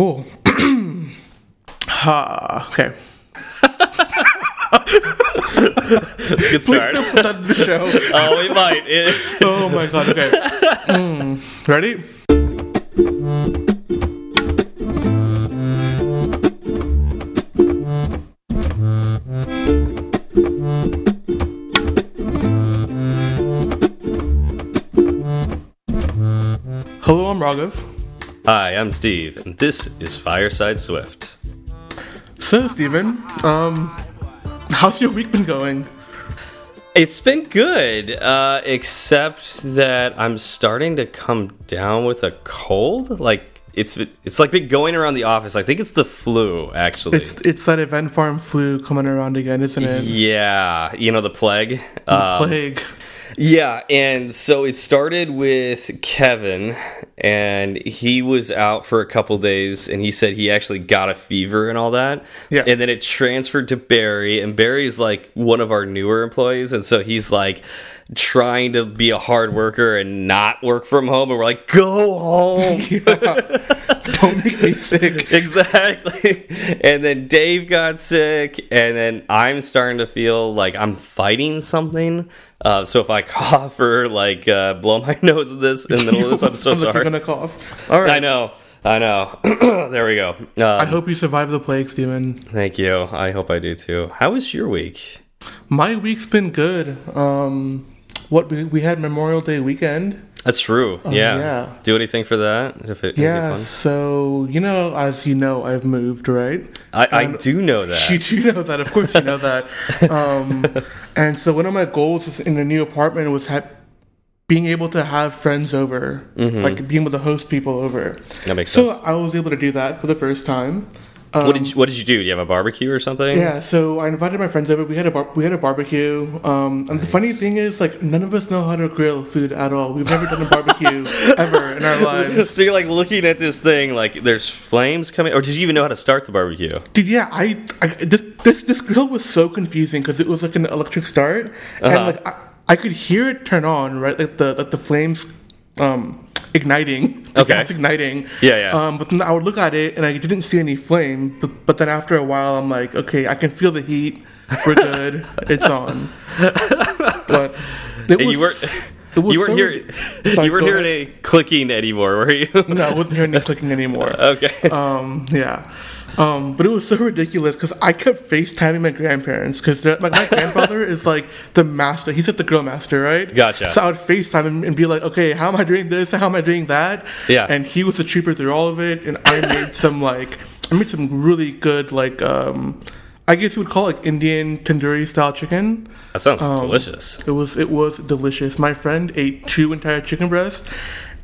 cool. ha. Okay. Good Please start. don't put that in the show. oh, we might. It- Oh my god. Okay. Mm. Ready? Hello, I'm Raghav. Hi, I'm Steve, and this is Fireside Swift. So, Steven, um, how's your week been going? It's been good, uh, except that I'm starting to come down with a cold. Like it's it's like been going around the office. I think it's the flu, actually. It's it's that event farm flu coming around again, isn't it? yeah, you know the plague. Um, Plague. Yeah, and so it started with Kevin, and he was out for a couple days, and he said he actually got a fever and all that. Yeah. And then it transferred to Barry, and Barry's like one of our newer employees, and so he's like trying to be a hard worker and not work from home, and we're like, go home. Don't make me sick. exactly. And then Dave got sick, and then I'm starting to feel like I'm fighting something. Uh, so if I cough or like uh, blow my nose in this in the middle of this, I'm so like sorry. You're gonna cough. All right. I know, I know. there we go. Um, I hope you survive the plague, Steven. Thank you. I hope I do too. How was your week? My week's been good. Um, what we, we had Memorial Day weekend. That's true. yeah. Oh, yeah. Do anything for that? If it, Yeah. So you know, as you know, I've moved, right? I, I And- do know that. You do know that, of course, you know that. Um, and so one of my goals in the new apartment was ha- being able to have friends over, like being able to host people over. Mm-hmm. That makes so sense. So I was able to do that for the first time. Um, what did you, What did you do? Do you have a barbecue or something? Yeah, so I invited my friends over. We had a bar- we had a barbecue. Um, and the funny thing is, like, none of us know how to grill food at all. We've never done a barbecue ever in our lives. So you're like looking at this thing, like there's flames coming, or did you even know how to start the barbecue? Dude, yeah, I, I this this this grill was so confusing because it was like an electric start, and Uh-huh. like I, I could hear it turn on, right? Like the like the flames, um, igniting. The Okay. gas igniting. Yeah, yeah. Um, but then I would look at it and I didn't see any flame. But, but then after a while, I'm like, okay, I can feel the heat. We're good. it's on. But it And was. you was you weren't hearing, you weren't hearing any clicking anymore, were you? No, I wasn't hearing any clicking anymore. okay. Um, yeah. Um, but it was so ridiculous because I kept FaceTiming my grandparents because like my grandfather is like the master. He's like the grill master, right? Gotcha. So I would FaceTime him and be like, okay, how am I doing this? How am I doing that? Yeah. And he was a trooper through all of it, and I made some like I made some really good like um, I guess you would call it like Indian tandoori style chicken. That sounds Um, delicious. It was it was delicious. My friend ate two entire chicken breasts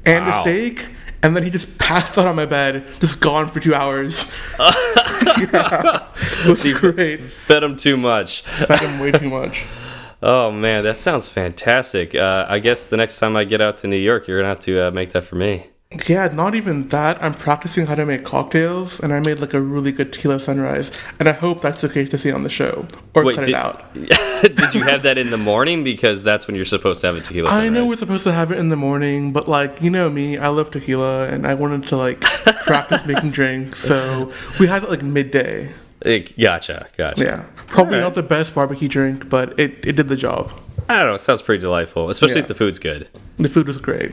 and Wow. a steak, and then he just passed out on my bed, just gone for two hours. yeah, it was great. Fed him too much. Fed him way too much. Oh man, that sounds fantastic. Uh, I guess the next time I get out to New York, you're gonna have to uh, make that for me. Yeah, not even that. I'm practicing how to make cocktails, and I made like a really good tequila sunrise, and I hope that's okay to see on the show or Wait, cut did, it out. did you have that in the morning because that's when you're supposed to have a tequila sunrise? I know we're supposed to have it in the morning, but like you know me, I love tequila, and I wanted to like practice making drinks, so we had it like midday. Eh, gotcha, gotcha. Yeah, probably Alright. not the best barbecue drink, but it, it did the job. I don't know. It sounds pretty delightful, especially Yeah. if the food's good. The food was great.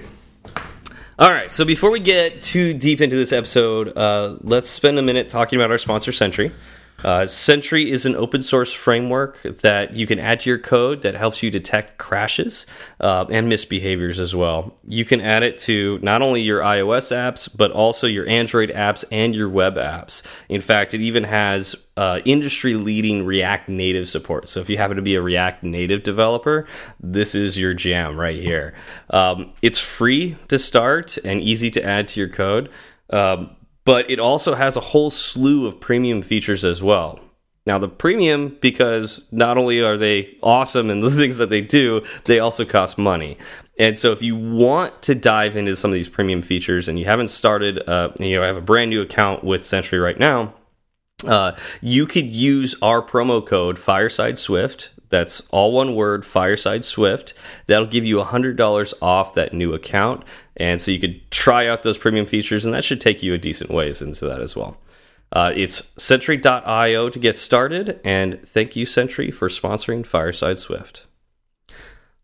All right, so before we get too deep into this episode, uh, let's spend a minute talking about our sponsor, Sentry. Uh, Sentry is an open source framework that you can add to your code that helps you detect crashes uh, and misbehaviors as well. You can add it to not only your iOS apps, but also your Android apps and your web apps. In fact, it even has uh, industry leading React Native support. So if you happen to be a React Native developer, this is your jam right here. Um, it's free to start and easy to add to your code. Um, but it also has a whole slew of premium features as well. Now, the premium, because not only are they awesome in the things that they do, they also cost money. And so, if you want to dive into some of these premium features and you haven't started, uh, you know, I have a brand new account with Sentry right now, uh, you could use our promo code Fireside Swift. That's all one word, Fireside Swift. That'll give you $100 off that new account. And so you could try out those premium features, and that should take you a decent ways into that as well. Uh, it's Sentry.io to get started, and thank you, Sentry, for sponsoring Fireside Swift.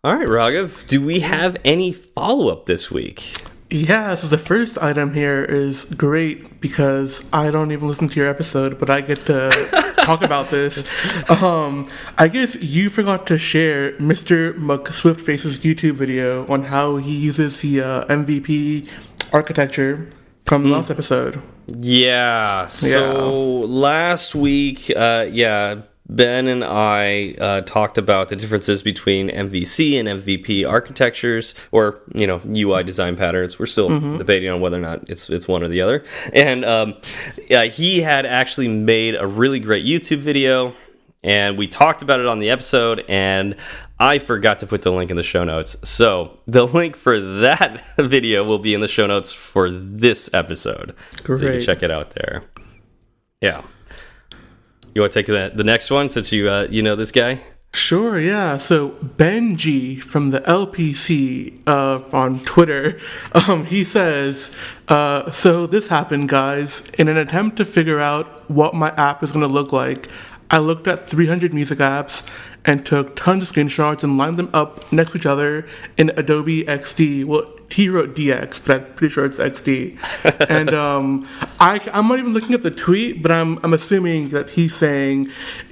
All right, Raghav, do we have any follow up this week? Yeah, so the first item here is great because I don't even listen to your episode, but I get to talk about this. Um, I guess you forgot to share Mr. McSwiftface's YouTube video on how he uses the uh, MVP architecture from the last episode. Yeah. So last week, uh, yeah, Ben and I uh, talked about the differences between MVC and MVP architectures, or you know UI design patterns. We're still debating on whether or not it's it's one or the other. And um, yeah, he had actually made a really great YouTube video, and we talked about it on the episode. And I forgot to put the link in the show notes, so the link for that video will be in the show notes for this episode. So you can check it out there. Yeah. You want to take the, the next one since you uh, you know this guy? Sure, yeah. So Benji from the LPC uh, on Twitter, um, he says, uh, "So this happened, guys. In an attempt to figure out what my app is going to look like, I looked at 300 music apps and took tons of screenshots and lined them up next to each other in Adobe XD. He wrote DX, but I'm pretty sure it's XD. and um, I, I'm not even looking at the tweet, but I'm I'm assuming that he's saying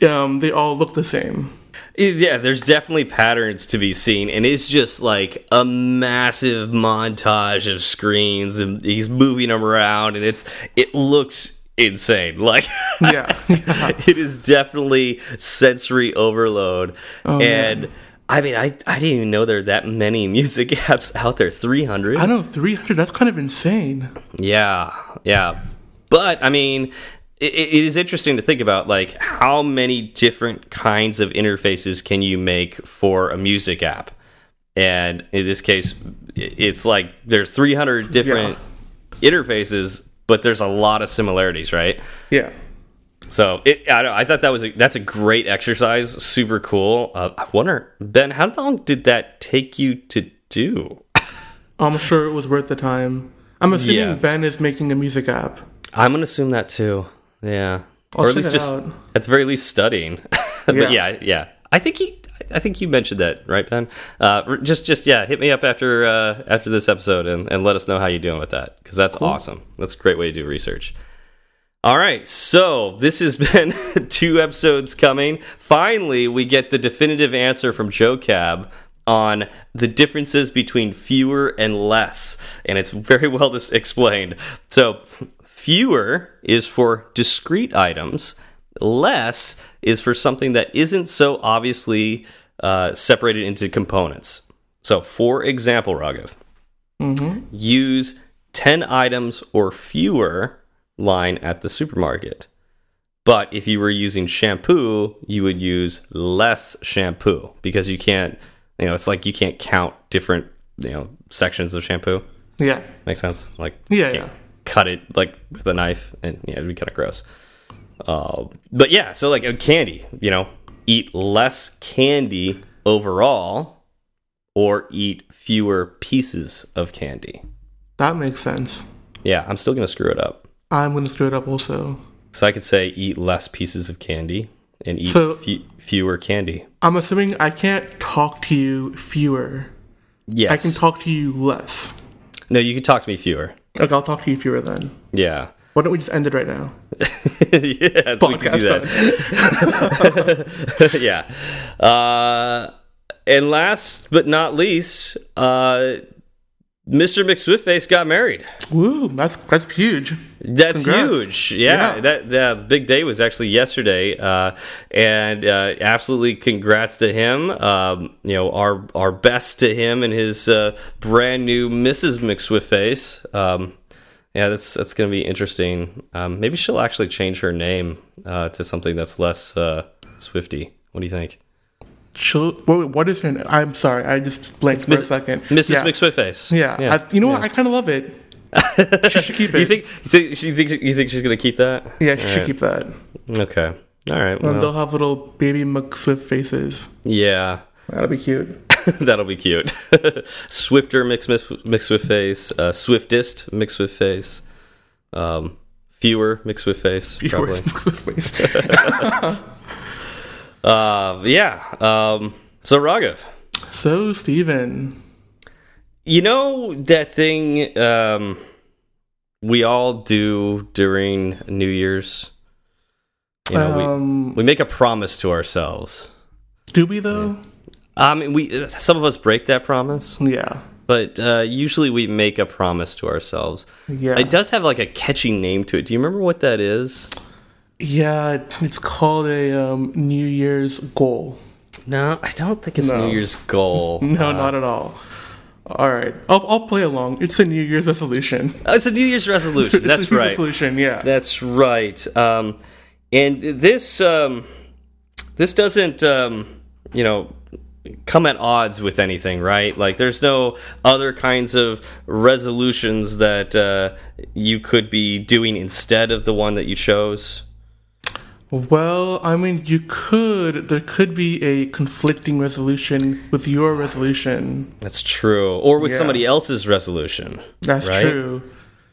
um, they all look the same." Yeah, there's definitely patterns to be seen, and it's just like a massive montage of screens, and he's moving them around, and it's it looks insane. Like, Yeah. it is definitely sensory overload, Oh, and. man. I mean, I, I didn't even know there are that many music apps out there. 300? I know 300. That's kind of insane. Yeah, yeah. But I mean, it, it is interesting to think about like how many different kinds of interfaces can you make for a music app? And in this case, it's like there's 300 different interfaces, but there's a lot of similarities, right? Yeah. So it, I, I thought that was a, that's a great exercise, super cool. Uh, I wonder, Ben, how long did that take you to do? I'm sure it was worth the time. I'm assuming Yeah. Ben is making a music app. I'm gonna assume that too. Yeah, I'll or at least just out. at the very least studying. but Yeah. yeah, yeah. I think he. I think you mentioned that, right, Ben? Uh, just, just yeah. Hit me up after uh, after this episode and, and let us know how you're doing with that because that's awesome. That's a great way to do research. All right, so this has been two episodes coming. Finally, we get the definitive answer from Joe Cab on the differences between fewer and less, and it's very well explained. So, fewer is for discrete items, less is for something that isn't so obviously uh, separated into components. So, for example, Raghav, use 10 items or fewer line at the supermarket. But if you were using shampoo, you would use less shampoo because you can't, you know, it's like you can't count different, you know, sections of shampoo. Yeah. Makes sense? Like, Yeah, you can't yeah. cut it like with a knife and yeah, it'd be kind of gross. Uh, but yeah, so like a candy, you know, eat less candy overall or eat fewer pieces of candy. That makes sense. Yeah, I'm still gonna screw it up. I'm going to screw it up also. So I could say eat less pieces of candy and eat So- fe fewer candy. I'm assuming I can't talk to you fewer. Yes. I can talk to you less. no, you can talk to me fewer. Okay, I'll talk to you fewer then. Yeah. Why don't we just end it right now? yeah, we can do that. yeah. Uh, and last but not least, uh, Mr. McSwiftface got married. Woo, that's that's huge. That's Congrats. huge. Yeah, Yeah. that that the big day was actually yesterday, uh, and uh, absolutely congrats to him. Um, you know, our our best to him and his uh, brand new Mrs. McSwiftface. Um, yeah, that's that's going to be interesting. Um, maybe she'll actually change her name uh, to something that's less uh, Swifty. What do you think, She'll, what, what is her name? I'm sorry, I just blanked for a second. Mrs. Yeah. McSwiftface? Yeah, I, you know what? I kind of love it. she should keep it. You think? Think, she thinks you think she's going to keep that? yeah, she should Alright. keep that. Okay. All right. And they'll have little baby McSwift faces. yeah. That'll be cute. that'll be cute. Swifter mixed with, mixed with face. Uh, Swiftest mixed with face. Um, fewer mixed with face. Probably. Uh, yeah. Um, so Raghav. So Steven. You know that thing um, we all do during New Year's. You know, Um, we we make a promise to ourselves. Do we though? I mean, we some of us break that promise, Yeah. but uh, usually we make a promise to ourselves. Yeah. It does have like a catchy name to it. Do you remember what that is? Yeah, it's called a um, New Year's goal. No, I don't think it's No. New Year's goal. No, Uh, not at all. All right, I'll I'll play along. It's a New Year's resolution. it's a New Year's resolution. That's right. Resolution, yeah. That's right. Um, and this um, this doesn't um, you know come at odds with anything, right? Like there's no other kinds of resolutions that uh, you could be doing instead of the one that you chose. Well, I mean, you could. There could be a conflicting resolution with your resolution. That's true. Or with Yeah. somebody else's resolution. That's Right? true.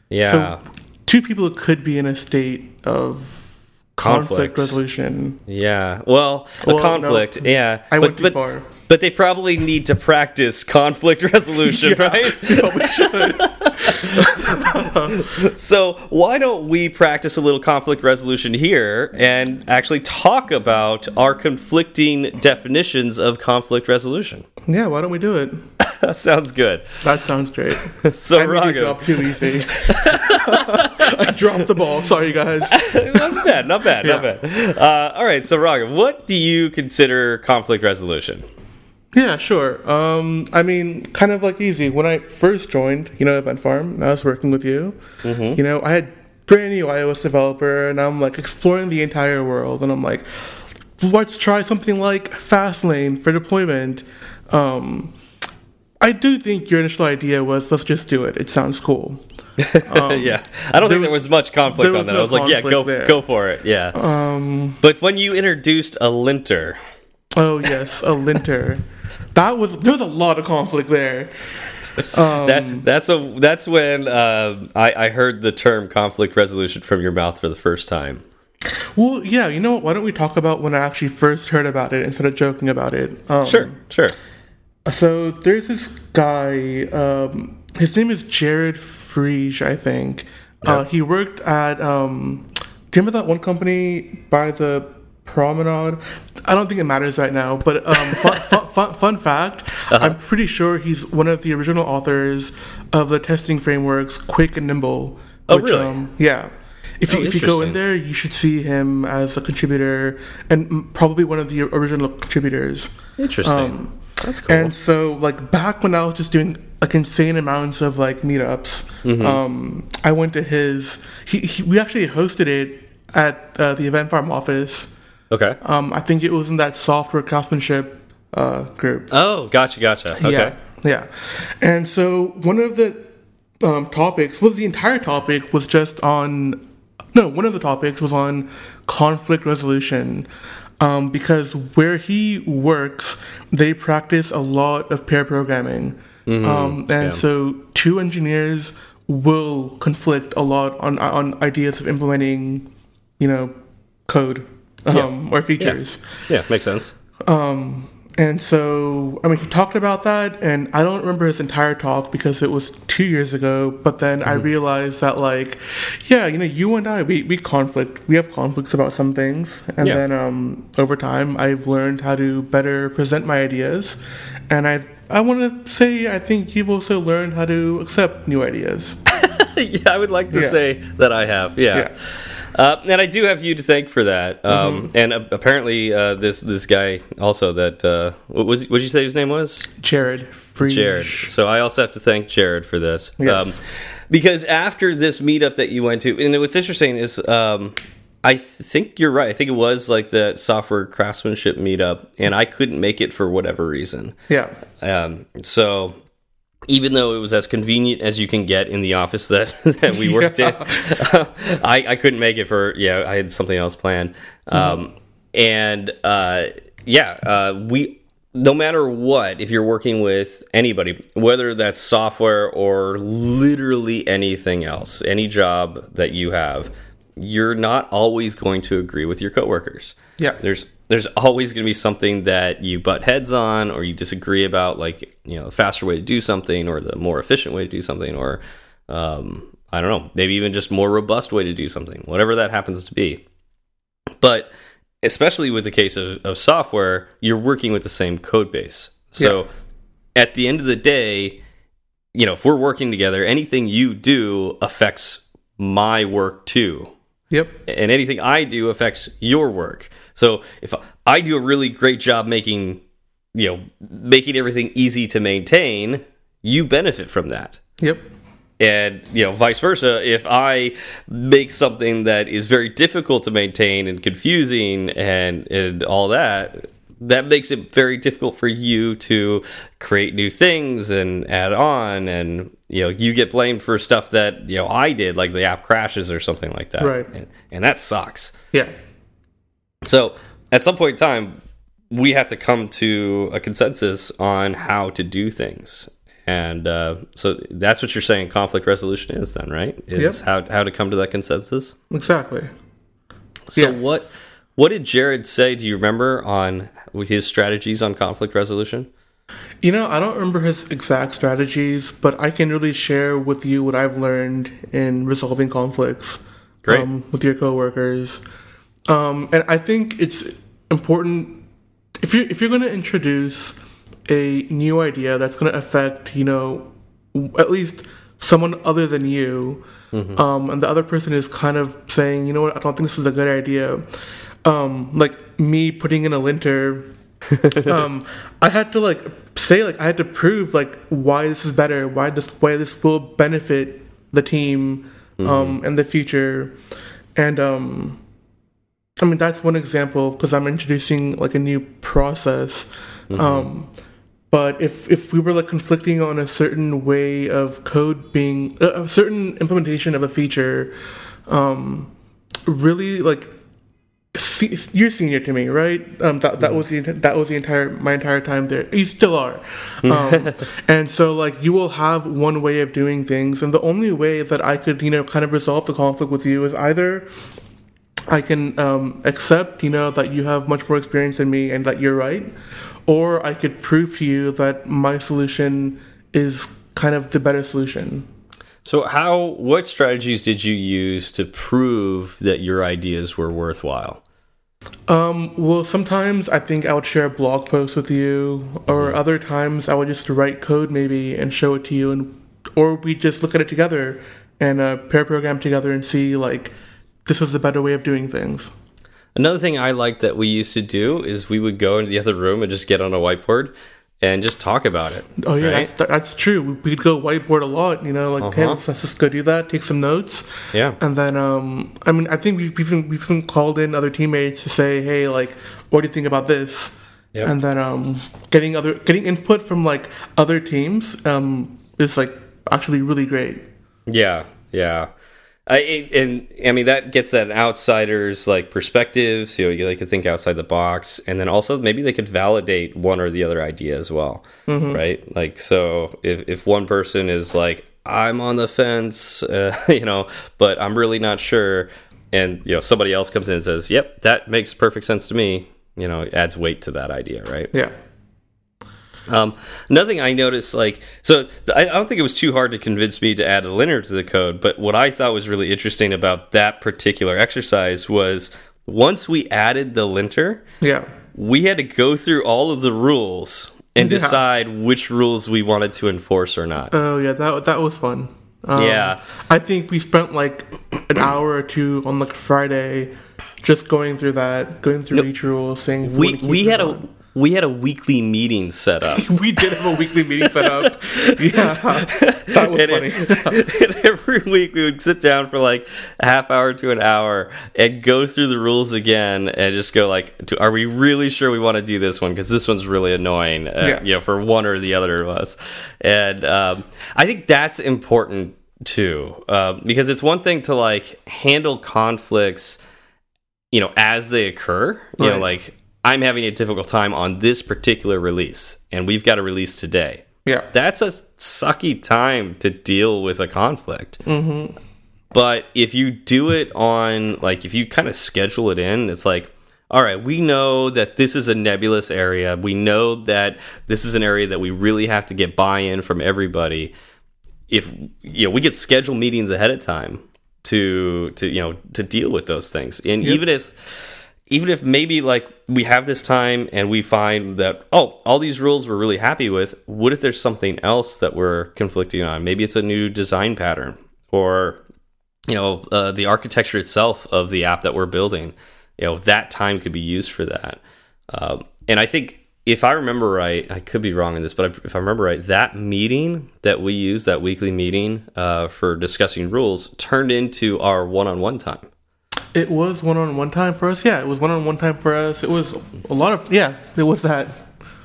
Yeah. So, two people could be in a state of conflict, Conflict. resolution. yeah. Well, a Well, no. conflict. Yeah. I but, went too but, far. But they probably need to practice conflict resolution, right? Probably should. So why don't we practice a little conflict resolution here and actually talk about our conflicting definitions of conflict resolution? yeah, why don't we do it? That sounds good. That sounds great. So I made your Raga, too easy. I dropped the ball. Sorry, guys. that's bad, not bad, not Yeah. bad. Uh, all right, so Raga, what do you consider conflict resolution? Yeah, sure. Um, I mean, kind of like easy. When I first joined, you know, Event Farm, and I was working with you. You know, I had brand new iOS developer, and I'm like exploring the entire world, and I'm like, let's try something like Fastlane for deployment. Um, I do think your initial idea was let's just do it. It sounds cool. yeah, I don't think there was- was much conflict there on that. no I was like, yeah, go there. go for it. Yeah. Um, but when you introduced a linter, Oh yes, a linter. That was there was a lot of conflict there. that that's a that's when uh, I, I heard the term conflict resolution from your mouth for the first time. Well, yeah, you know what? Why don't we talk about when I actually first heard about it instead of joking about it? Um, Sure, sure. So there's this guy. Um, his name is Jared Friese, I think. Uh, he worked at. Um, do you remember that one company by the promenade? I don't think it matters right now, but um, fun, fun, fun, fun fact: Uh-huh. I'm pretty sure he's one of the original authors of the testing frameworks Quick and Nimble. Oh, really? yeah. If you, Oh, if you go in there, you should see him as a contributor and probably one of the original contributors. Interesting. Um, That's cool. And so, like back when I was just doing like insane amounts of like meetups, Mm-hmm. um, I went to his. He, he we actually hosted it at uh, the event farm office. Okay. Um, I think it was in that software craftsmanship uh, group. Oh, gotcha, gotcha. Okay. Yeah, yeah. And so one of the um, topics, well, the entire topic was just on. No, one of the topics was on conflict resolution. Um, because where he works, they practice a lot of pair programming. Um, and yeah. so two engineers will conflict a lot on on ideas of implementing, you know, code um, or features. Yeah, makes sense. Um, and so, I mean, he talked about that, and I don't remember his entire talk because it was two years ago. But then I realized that, like, yeah, you know, you and I, we, we conflict. We have conflicts about some things. And Yeah. then um, over time, I've learned how to better present my ideas. And I I want to say, I think you've also learned how to accept new ideas. yeah, I would like to Yeah. say that I have. Yeah. Yeah. Uh, and I do have you to thank for that. Um, Mm-hmm. And uh, apparently, uh, this this guy also that uh, what was what did you say his name was? Jared, free. Jared. So I also have to thank Jared for this. Um, because after this meetup that you went to, and what's interesting is um, I th- think you're right. I think it was like the software craftsmanship meetup, and I couldn't make it for whatever reason. Yeah. Um, so even though it was as convenient as you can get in the office that, that we worked in, I, I couldn't make it for, yeah, I had something else planned. Um, and, uh, yeah, uh, we, no matter what, if you're working with anybody, whether that's software or literally anything else, any job that you have, you're not always going to agree with your coworkers. Yeah. There's there's always going to be something that you butt heads on or you disagree about like, you know, a faster way to do something or the more efficient way to do something or um I don't know, maybe even just more robust way to do something, whatever that happens to be. But especially with the case of, of software, you're working with the same code base. So Yeah. at the end of the day, you know, if we're working together, anything you do affects my work too. Yep. And anything I do affects your work. So if I do a really great job making, you know, making everything easy to maintain, you benefit from that Yep. and you know vice versa if i make something that is very difficult to maintain and confusing and and all that that makes it very difficult for you to create new things and add on and you know you get blamed for stuff that you know i did like the app crashes or something like that Right. and, and that sucks Yeah. So at some point in time, we have to come to a consensus on how to do things. And uh, so that's what you're saying conflict resolution is then, right? Is Yep. how how to come to that consensus. Exactly. So Yeah. what what did Jared say? Do you remember on his strategies on conflict resolution? You know, I don't remember his exact strategies, but I can really share with you what I've learned in resolving conflicts. Um, with your coworkers. Um, and I think it's important if you if you're going to introduce a new idea that's going to affect, you know, at least someone other than you, um, and the other person is kind of saying, you know what, I don't think this is a good idea. Um, like me putting in a linter um, I had to like say like I had to prove like why this is better, why this why this will benefit the team um in the future, and um, I mean that's one example because I'm introducing like a new process. Um, but if if we were like conflicting on a certain way of code being a a certain implementation of a feature, um, really like se- you're senior to me, right? Um, that that was the that was the entire my entire time there. You still are, um, and so like you will have one way of doing things, and the only way that I could you know kind of resolve the conflict with you is either I can um, accept you know that you have much more experience than me and that you're right, or I could prove to you that my solution is kind of the better solution. So how what strategies did you use to prove that your ideas were worthwhile? Um, well, sometimes I think I would share a blog post with you, or other times I would just write code maybe and show it to you, and or we just look at it together and uh, pair program together and see like this was the better way of doing things. Another thing I liked that we used to do is we would go into the other room and just get on a whiteboard and just talk about it. Oh yeah, right? that's that's true. We- We'd go whiteboard a lot, you know, like hey, Uh-huh. let's, let's just go do that, take some notes, yeah. and then um, I mean, I think we've even we've even called in other teammates to say, hey, like, what do you think about this? Yep. And then um, getting other getting input from like other teams um is like actually really great. Yeah, yeah. I and I mean that gets that outsider's like perspectives. You know, you like to think outside the box, and then also maybe they could validate one or the other idea as well, right? Like, so if if one person is like, "I'm on the fence," uh, you know, but I'm really not sure, and you know, somebody else comes in and says, "Yep, that makes perfect sense to me," you know, adds weight to that idea, right? Yeah. Um, another thing I noticed, like, so I don't think it was too hard to convince me to add a linter to the code, but what I thought was really interesting about that particular exercise was once we added the linter, Yeah. we had to go through all of the rules and Yeah. decide which rules we wanted to enforce or not. Oh yeah, that that was fun. Um, Yeah. I think we spent like an hour or two on like Friday just going through that, going through each rule, saying we we had a. we had a weekly meeting set up. we did have a weekly meeting set up. Yeah, that was and, funny. it- and every week we would sit down for like a half hour to an hour and go through the rules again and just go like, are we really sure we want to do this one? Because this one's really annoying, uh, Yeah. you know, for one or the other of us. And um, I think that's important too, uh, because it's one thing to like handle conflicts, you know, as they occur. You know, like I'm having a difficult time on this particular release, and we've got a release today. Yeah. That's a sucky time to deal with a conflict. Mm-hmm. But if you do it on, like, if you kind of schedule it in, it's like, all right, we know that this is a nebulous area. We know that this is an area that we really have to get buy in from everybody. If, you know, we could schedule meetings ahead of time to, to, you know, to deal with those things. And Yep. even if, even if maybe like we have this time and we find that oh all these rules we're really happy with what if there's something else that we're conflicting on? Maybe it's a new design pattern or you know uh, the architecture itself of the app that we're building. You know that time could be used for that. Um, and i think if i remember right i could be wrong in this but if i remember right that meeting that we used that weekly meeting uh, for discussing rules turned into our one-on-one time It was one on one time for us. Yeah, it was one on one time for us. It was a lot of yeah. It was that.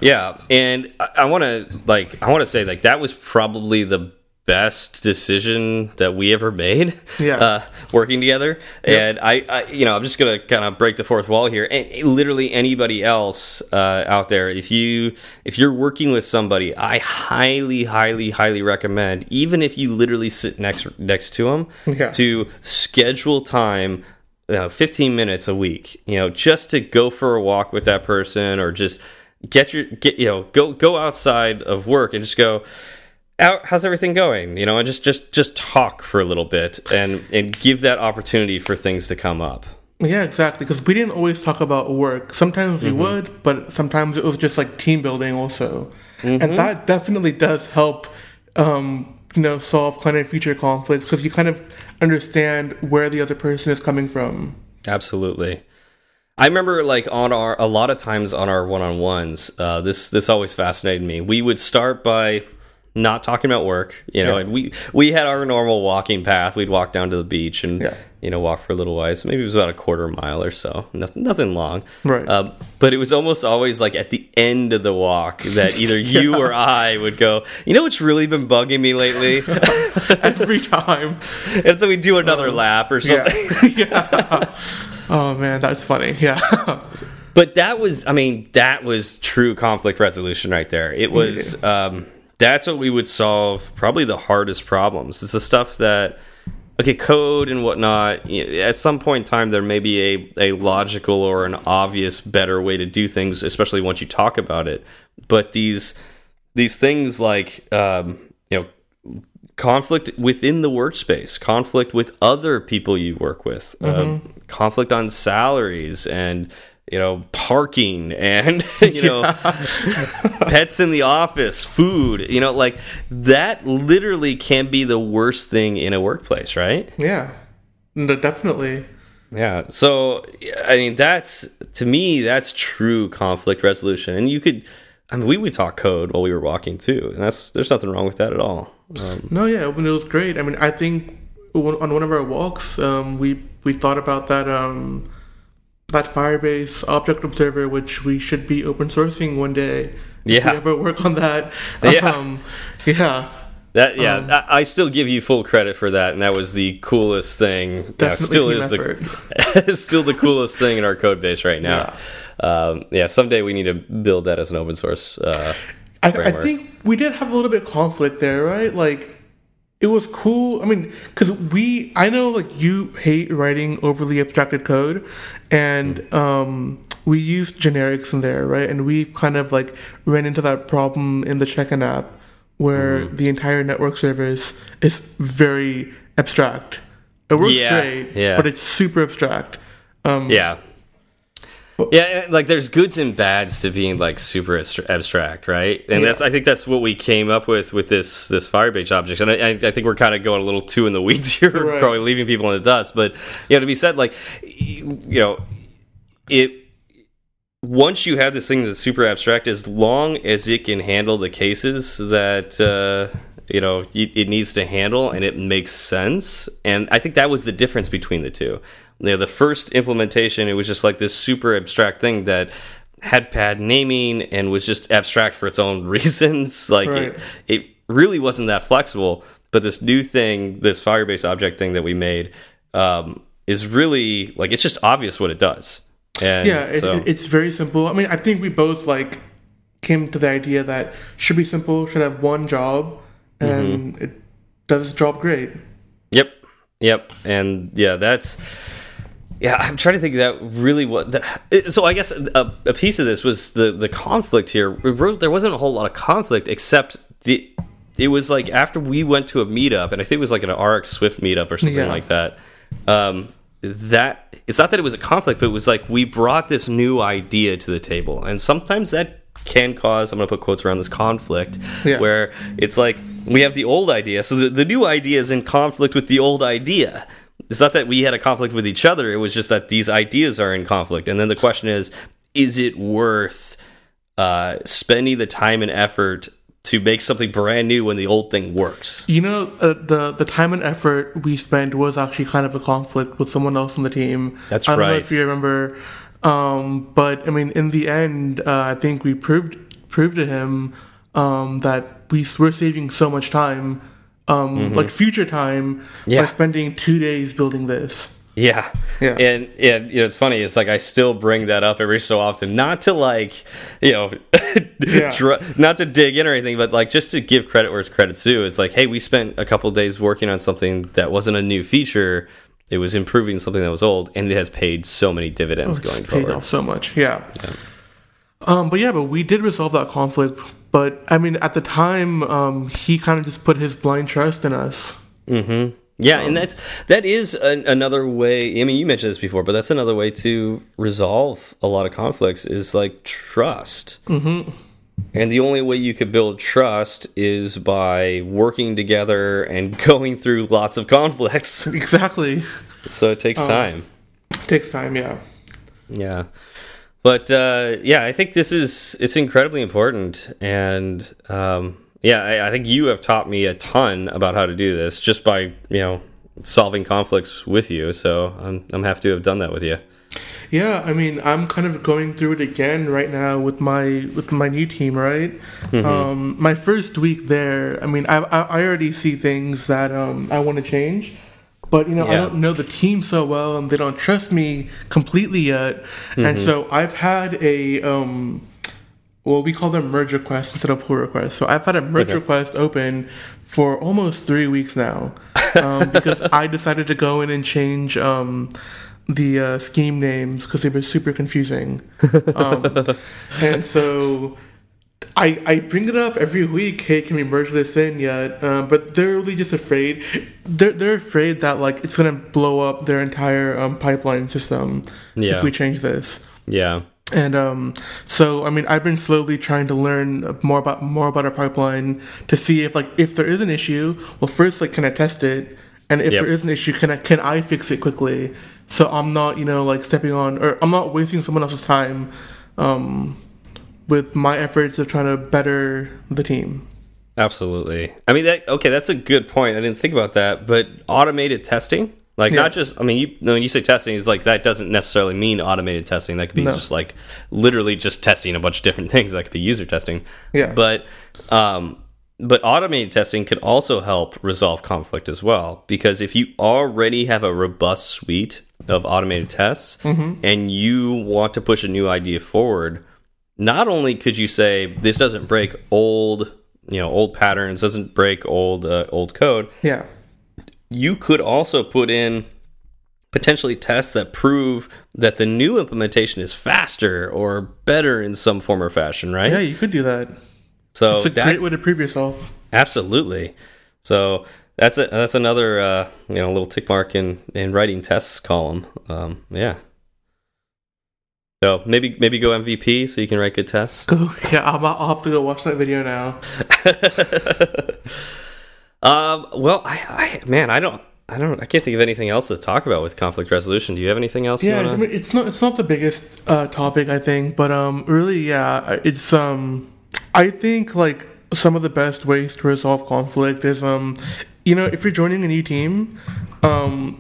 Yeah, and I, I want to like I want to say like that was probably the best decision that we ever made. Yeah. uh, working together, and I, I, you know, I'm just gonna kind of break the fourth wall here. And literally anybody else uh, out there, if you if you're working with somebody, I highly, highly, highly recommend, even if you literally sit next next to them, Yeah. to schedule time you know, 15 minutes a week, you know, just to go for a walk with that person or just get your get you know, go go outside of work and just go out how's everything going? You know, and just just just talk for a little bit and and give that opportunity for things to come up. Yeah, exactly. Because we didn't always talk about work. Sometimes Mm-hmm. we would, but sometimes it was just like team building also, Mm-hmm. and that definitely does help. Um, you know, solve kind of future conflicts because you kind of understand where the other person is coming from. Absolutely. I remember like on our a lot of times on our one-on-ones, uh, this this always fascinated me. We would start by not talking about work, you know, Yeah. and we we had our normal walking path. We'd walk down to the beach and Yeah. you know walk for a little while. So maybe it was about a quarter mile or so. Nothing nothing long. Right. Um, but it was almost always like at the end of the walk that either you or I would go, you know what's really been bugging me lately? Every time. and so we do another lap or Yeah. something. yeah. Oh man, that's funny. Yeah. But that was, I mean, that was true conflict resolution right there. It was, um, that's what we would solve probably the hardest problems. It's the stuff that, okay, code and whatnot, at some point in time, there may be a, a logical or an obvious better way to do things, especially once you talk about it. But these, these things like, um, you know, conflict within the workspace, conflict with other people you work with, um, conflict on salaries and you know parking and you know pets in the office, food, you know like that literally can be the worst thing in a workplace, right? yeah. Definitely. Yeah. So I mean that's to me that's true conflict resolution. And you could I mean we would talk code while we were walking too. And that's there's nothing wrong with that at all. Um, No, yeah, I mean, it was great. I mean, I think on one of our walks, um, we we thought about that um, that Firebase object observer, which we should be open sourcing one day. If Yeah. we ever work on that. Yeah. Um, yeah. That yeah, Um, I, still give you full credit for that, and that was the coolest thing. Definitely still is effort. the still the coolest thing in our code base right now. Yeah. Um, yeah, someday we need to build that as an open source. Uh, I, I think we did have a little bit of conflict there, right? Like, it was cool. I mean, because we, I know, like, you hate writing overly abstracted code, and um, we use generics in there, right? And we kind of like ran into that problem in the check-in app where Mm-hmm. the entire network service is very abstract. It works Yeah, great, yeah. but it's super abstract. Um, yeah, yeah, like there's goods and bads to being like super abstract, right? And Yeah. that's I think that's what we came up with with this this Firebase object. And I, I think we're kind of going a little too in the weeds here, Right. probably leaving people in the dust. But you know, to be said, like you know, it once you have this thing that's super abstract, as long as it can handle the cases that uh, you know it needs to handle, and it makes sense, and I think that was the difference between the two. You know, the first implementation, it was just like this super abstract thing that had pad naming and was just abstract for its own reasons. Like Right. it, it really wasn't that flexible. But this new thing, this Firebase object thing that we made, um, is really like it's just obvious what it does. And yeah, it, so, it's very simple. I mean, I think we both like came to the idea that should be simple, should have one job, and Mm-hmm. it does its job great. Yep. Yep. And yeah, that's yeah. I'm trying to think that really what. That, so I guess a, a piece of this was the the conflict here. There wasn't a whole lot of conflict except the. It was like after we went to a meetup, and I think it was like an RX Swift meetup or something Yeah. like that. Um, that it's not that it was a conflict, but it was like we brought this new idea to the table, and sometimes that can cause. I'm going to put quotes around this conflict, Yeah. where it's like we have the old idea, so the, the new idea is in conflict with the old idea. It's not that we had a conflict with each other; it was just that these ideas are in conflict. And then the question is: Is it worth uh, spending the time and effort to make something brand new when the old thing works? You know, uh, the the time and effort we spent was actually kind of a conflict with someone else on the team. That's I don't know right. if you remember, um, but I mean, in the end, uh, I think we proved proved to him um, that we we're saving so much time, um, like future time, Mm-hmm. Yeah. by spending two days building this. Yeah. Yeah. And and you know, it's funny, it's like I still bring that up every so often, not to like, you know, Yeah. not to dig in or anything, but like just to give credit where it's credit's due. It's like, hey, we spent a couple days working on something that wasn't a new feature. It was improving something that was old, and it has paid so many dividends It's going paid forward. off so much. Yeah. Um, but yeah, but we did resolve that conflict. But I mean, at the time, um, he kind of just put his blind trust in us. Yeah, and that's that is an, another way. I mean, you mentioned this before, but that's another way to resolve a lot of conflicts is like trust. Mm-hmm. And the only way you could build trust is by working together and going through lots of conflicts. Exactly. so it takes time. Takes time. Yeah. Yeah. But uh, yeah, I think this is it's incredibly important, and um, yeah, I, I think you have taught me a ton about how to do this just by you know solving conflicts with you. So I'm I'm happy to have done that with you. Yeah, I mean, I'm kind of going through it again right now with my with my new team. Right, Mm-hmm. um, my first week there. I mean, I I, I already see things that um, I want to change, but you know, I don't know the team so well, and they don't trust me completely yet. Mm-hmm. And so I've had a um, well, we call them merge requests instead of pull requests. So I've had a merge Okay. request open for almost three weeks now um, because I decided to go in and change um, the uh, scheme names because they were super confusing. Um, and so I, I bring it up every week. Hey, can we merge this in yet? Um, but they're really just afraid. They're they're afraid that like it's gonna blow up their entire um, pipeline system Yeah. if we change this. Yeah. And um, so, I mean, I've been slowly trying to learn more about more about our pipeline to see if, like, if there is an issue. Well, first, like, can I test it? And if Yep. there is an issue, can I can I fix it quickly? So I'm not, you know, like stepping on or I'm not wasting someone else's time um, with my efforts of trying to better the team. Absolutely. I mean that okay, that's a good point. I didn't think about that, but automated testing, like Yeah. not just I mean you when you say testing is like that doesn't necessarily mean automated testing. That could be No. just like literally just testing a bunch of different things. That could be user testing. Yeah. But um but automated testing could also help resolve conflict as well because if you already have a robust suite of automated tests and you want to push a new idea forward, not only could you say this doesn't break old you know old patterns doesn't break old uh, old code Yeah. you could also put in potentially tests that prove that the new implementation is faster or better in some form or fashion right Yeah, you could do that. so It's a that great way to prove yourself. absolutely so that's a that's another uh you know little tick mark in in writing tests column um yeah so maybe maybe go mvp so you can write good tests Go. Yeah, I'll, I'll have to go watch that video now. Um. Well, I, I, man, I don't, I don't, I can't think of anything else to talk about with conflict resolution. Do you have anything else? Yeah, wanna- I mean, it's not it's not the biggest uh, topic I think, but um, really, yeah, it's um, I think like some of the best ways to resolve conflict is um, you know, if you're joining a new team, um,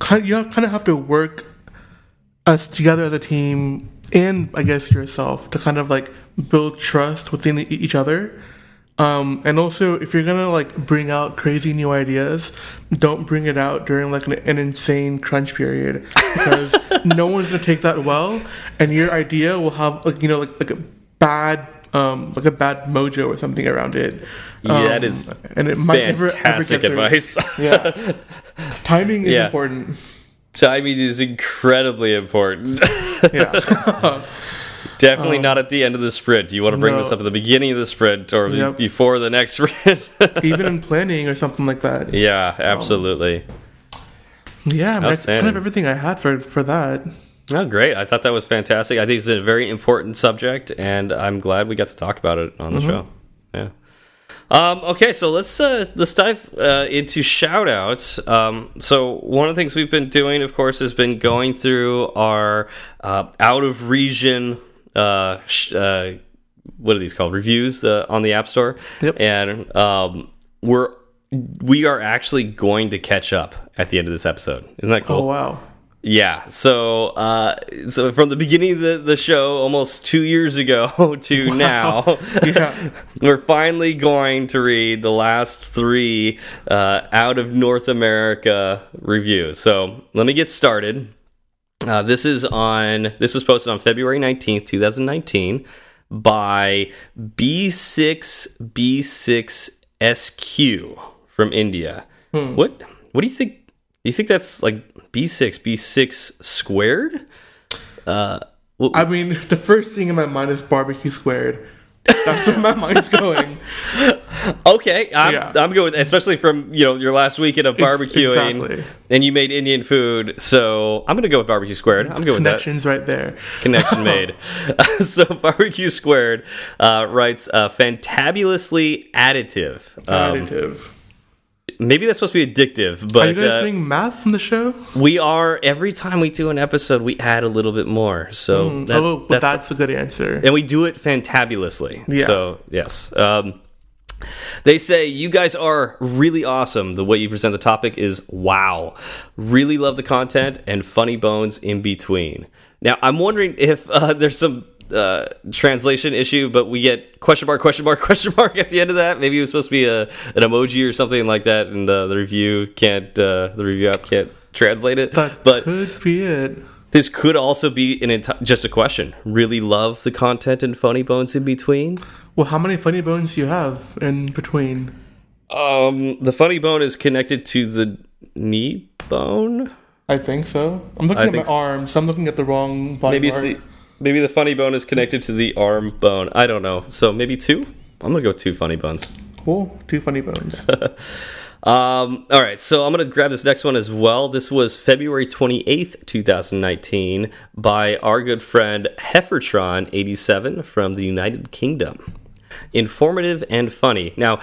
kind you kind of have to work us together as a team, and I guess yourself to kind of like build trust within each other. Um, and also, if you're gonna like bring out crazy new ideas, don't bring it out during like an, an insane crunch period because no one's gonna take that well, and your idea will have like you know like like a bad um like a bad mojo or something around it. Yeah, Um, that is and it might never, ever Fantastic get through. advice. Yeah, timing is Yeah. important. Timing is incredibly important. Yeah, Definitely not at the end of the sprint. Do You want to bring No. this up at the beginning of the sprint or Yep. before the next sprint. even in planning or something like that. yeah, absolutely. Um, yeah, I mean, that's kind of everything I had for for that. Oh, great. I thought that was fantastic. I think it's a very important subject, and I'm glad we got to talk about it on the mm-hmm. show. Yeah. Um, okay, so let's uh, let's dive uh, into shout outs. Um, so one of the things we've been doing, of course, has been going through our uh, out of region uh, sh uh, what are these called reviews uh, on the App Store, Yep. and um, we're we are actually going to catch up at the end of this episode. Isn't that cool? Oh wow. Yeah. So, uh, so from the beginning of the, the show, almost two years ago to now, Yeah. we're finally going to read the last three uh, out of North America reviews. So let me get started. Uh, this is on. This was posted on February nineteenth, two thousand nineteen, by B6B6SQ from India. What What do you think? You think that's like B6 B6 squared? Uh, well, I mean, the first thing in my mind is barbecue squared. That's where my mind's going. okay, I'm, Yeah. I'm going, especially from you know your last weekend of barbecuing, exactly. and you made Indian food. So I'm going to go with barbecue squared. I'm going with that. Connections right there. connection made. so barbecue squared uh, writes uh, fantabulously additive. Um, Additive. Maybe that's supposed to be addictive, but Are you guys uh, doing math from the show? we are every time we do an episode, we add a little bit more. So that- oh, but that's, a good answer. and we do it fantabulously. Yeah. So yes. Um, they say you guys are really awesome. The way you present the topic is wow. Really love the content and funny bones in between. Now I'm wondering if uh, there's some uh, translation issue, but we get question mark, question mark, question mark at the end of that. Maybe it was supposed to be a an emoji or something like that, and uh, the review can't uh, the review app can't translate it. That but could be it. this could also be an just a question. Really love the content and funny bones in between. Well, how many funny bones do you have in between? Um, the funny bone is connected to the knee bone. I think so. I'm looking I at my so. arm, so I'm looking at the wrong body Maybe it's part. the maybe the funny bone is connected to the arm bone. I don't know. So maybe two. I'm gonna go two funny bones. Cool. Two funny bones. Um, all right, so I'm going to grab this next one as well. This was February 28th, 2019, by our good friend Heffertron87 from the United Kingdom. Informative and funny. Now,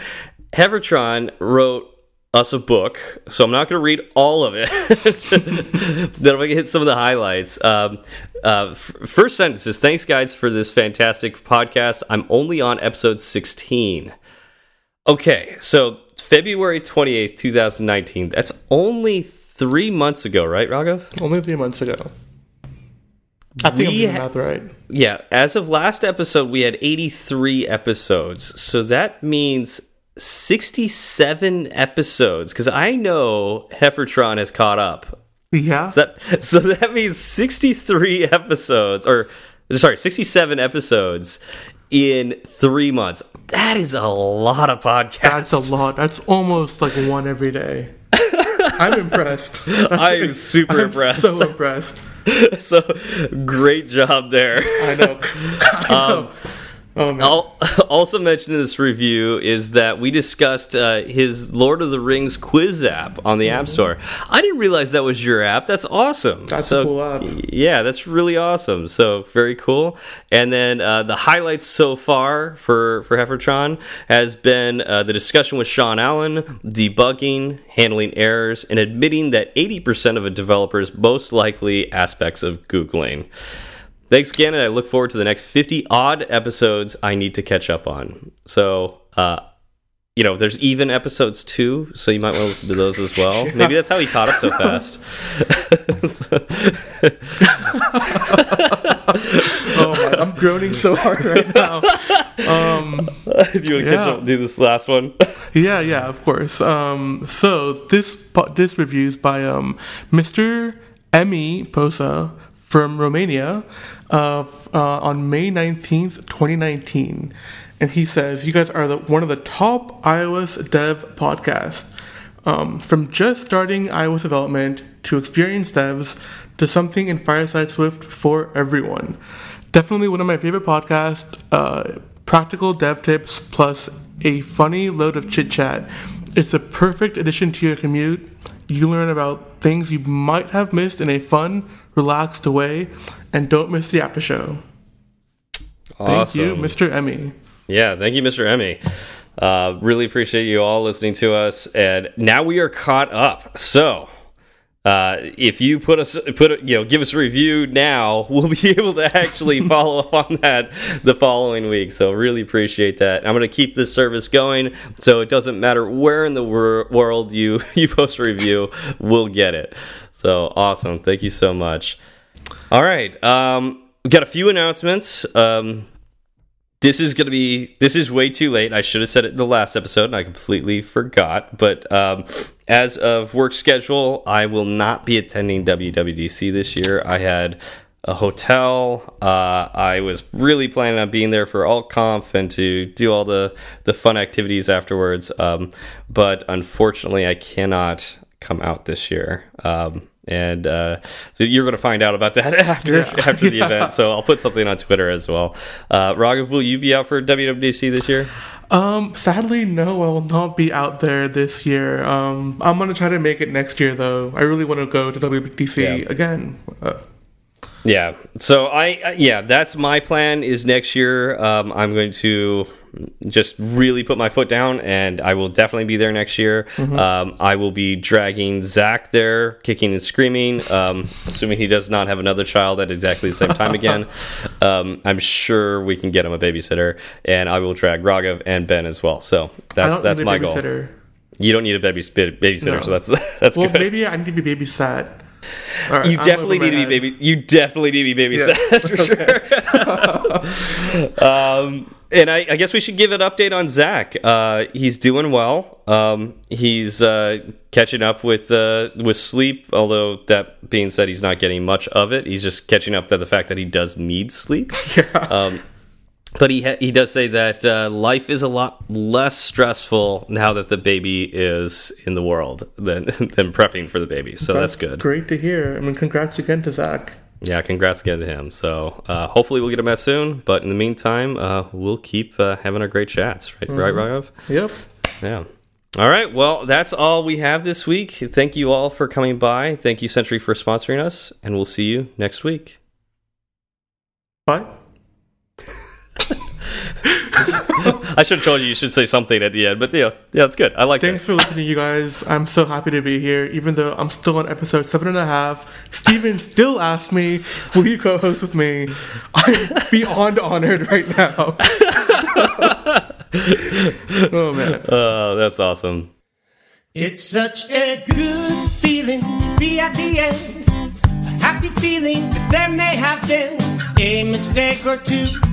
Heffertron wrote us a book, so I'm not going to read all of it. then I'm going to hit some of the highlights. Um, uh, f- first sentence is Thanks, guys, for this fantastic podcast. I'm only on episode 16. Okay, so February 28th, 2019. That's only three months ago, right, Raghav? Only three months ago. I think I'm doing math right. Yeah, as of last episode, we had 83 episodes. So that means 67 episodes, because I know Heffertron has caught up. Yeah. So that, so that means 63 episodes, or sorry, 67 episodes in three months. That is a lot of podcasts. That's a lot. That's almost like one every day. I'm impressed. That's I am like- super I'm impressed. So impressed. so great job there. I know. I know. Um, oh Also mentioned in this review is that we discussed uh, his Lord of the Rings quiz app on the App Store. I didn't realize that was your app. That's awesome. That's a so, cool app. Yeah, that's really awesome. So very cool. And then uh, the highlights so far for for Heffertron has been uh, the discussion with Sean Allen, debugging, handling errors, and admitting that 80% of a developer's most likely aspects of googling. Thanks again, and I look forward to the next 50 odd episodes I need to catch up on. So, uh, you know, there's even episodes too, so you might want to listen to those as well. Maybe that's how he caught up so fast. Oh my, I'm groaning so hard right now. Um, do you want to catch Yeah. up? Do this last one. yeah, yeah, of course. Um, so this this review's by um, Mr. Emmy Posa from Romania uh, uh, on May nineteenth, twenty nineteen, and he says, "You guys are the, one of the top iOS dev podcasts. Um, from just starting iOS development to experienced devs to something in Fireside Swift for everyone. Definitely one of my favorite podcasts. Uh, practical dev tips plus a funny load of chit chat. It's a perfect addition to your commute. You learn about things you might have missed in a fun, relaxed way, and don't miss the after show. Thank you, Mr. Emmy. Yeah, thank you, Mr. Emmy. Uh, really appreciate you all listening to us, and now we are caught up. So, uh, if you put us put a, you know give us a review now, we'll be able to actually follow up on that the following week. So, really appreciate that. I'm going to keep this service going, so it doesn't matter where in the wor world you you post a review, we'll get it. So awesome! Thank you so much. All right, um, we got a few announcements. Um, this is going to be this is way too late i should have said it in the last episode and i completely forgot but um, as of work schedule i will not be attending wwdc this year i had a hotel uh, i was really planning on being there for alt conf and to do all the the fun activities afterwards um, but unfortunately i cannot come out this year um, and uh, you're going to find out about that after Yeah. after the event. So I'll put something on Twitter as well. Uh, Raghav, will you be out for WWDC this year? Um, sadly, no, I will not be out there this year. Um, I'm gonna try to make it next year, though. I really want to go to WWDC Yeah. again. Uh, Yeah. So I uh, yeah, that's my plan. Is next year um, I'm going to just really put my foot down, and I will definitely be there next year. Um, I will be dragging Zach there, kicking and screaming, um, assuming he does not have another child at exactly the same time again. Um, I'm sure we can get him a babysitter, and I will drag Raghav and Ben as well. So that's don't that's need a my goal. You don't need a baby babysitter, No. so that's that's Well, good. maybe I need to be babysat. Right, You I'm definitely need to be baby. You definitely need to be babysat. Yeah. That's for sure. um, and I, I guess we should give an update on Zach. Uh, he's doing well. Um, he's uh, catching up with uh, with sleep. Although that being said, he's not getting much of it. He's just catching up to the fact that he does need sleep. Um, but he ha he does say that uh, life is a lot less stressful now that the baby is in the world than than prepping for the baby. So that's, good. Great to hear. I mean, congrats again to Zach. Yeah, congrats again to him. So uh, hopefully we'll get him out soon. But in the meantime, uh, we'll keep uh, having our great chats, right? Right, Raghav? Yep. Yeah. All right. Well, that's all we have this week. Thank you all for coming by. Thank you, Sentry, for sponsoring us, and we'll see you next week. Bye. I should have told you you should say something at the end, but yeah, yeah, it's good. I like it. Thanks that. for listening, you guys. I'm so happy to be here, even though I'm still on episode seven and a half. Steven still asked me, "Will you co-host with me?" I'm beyond honored right now. oh man. Oh, that's awesome. It's such a good feeling to be at the end. A happy feeling that there may have been a mistake or two.